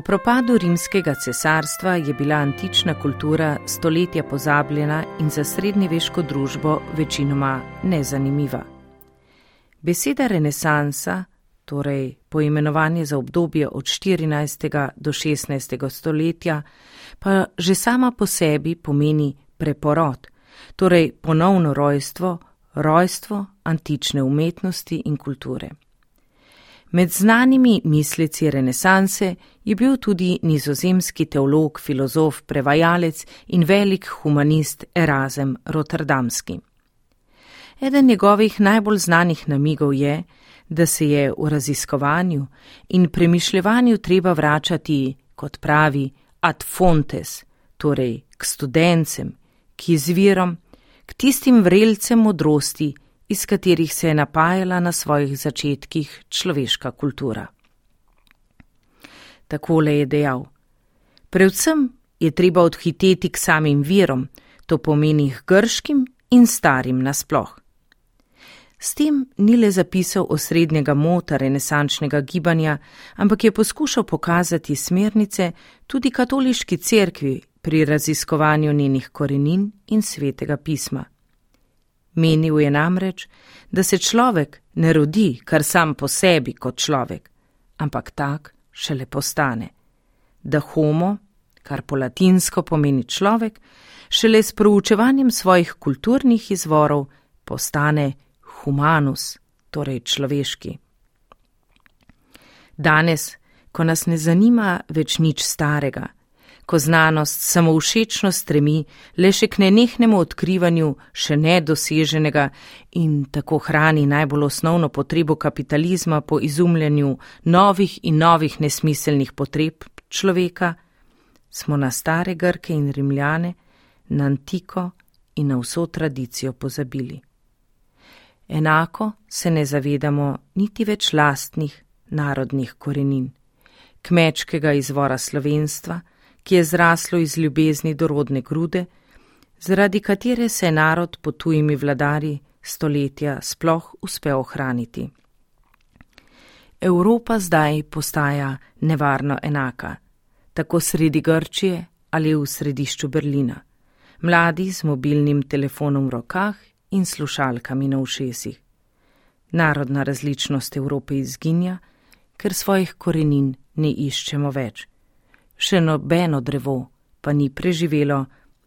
propadu rimskega cesarstva je bila antična kultura stoletja pozabljena in za srednjeveško družbo večinoma nezanimiva. Beseda renesansa, torej poimenovanje za obdobje od 14. do 16. stoletja, pa že sama po sebi pomeni preporod, torej ponovno rojstvo, rojstvo antične umetnosti in kulture. Med znanimi misleci renesanse je bil tudi nizozemski teolog, filozof, prevajalec in velik humanist Erasem Rotterdamski. Eden njegovih najbolj znanih namigov je, da se je v raziskovanju in premišljevanju treba vračati, kot pravi, ad fontes, torej k studencem, k izvirom, k tistim vrelcem modrosti, iz katerih se je napajala na svojih začetkih človeška kultura. Takole je dejal: Predvsem je treba odhiteti k samim virom, to pomeni k grškim in starim nasploh. S tem ni le zapisal osrednjega mota renesančnega gibanja, ampak je poskušal pokazati smernice tudi katoliški cerkvi pri raziskovanju njenih korenin in svetega pisma. Menil je namreč, da se človek ne rodi kar sam po sebi kot človek, ampak tak šele postane. Da homo, kar po latinsko pomeni človek, šele s proučevanjem svojih kulturnih izvorov postane humanus, torej človeški. Danes, ko nas ne zanima več nič starega, ko znanost samovšečno stremi le še k nenehnemu odkrivanju še nedoseženega in tako hrani najbolj osnovno potrebo kapitalizma po izumljanju novih in novih nesmiselnih potreb človeka, smo na stare Grke in Rimljane, na antiko in na vso tradicijo pozabili. Enako se ne zavedamo niti več lastnih narodnih korenin, kmečkega izvora slovenstva, ki je zraslo iz ljubezni do rodne grude, zaradi katere se je narod pod tujimi vladari stoletja sploh uspel ohraniti. Evropa zdaj postaja nevarno enaka, tako sredi Grčije ali v središču Berlina. Mladi z mobilnim telefonom v rokah in slušalkami na ušesih. Narodna različnost Evrope izginja, ker svojih korenin ne iščemo več. Še nobeno drevo pa ni preživelo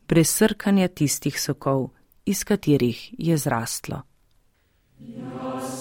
brez srkanja tistih sokov, iz katerih je zrastlo. Yes.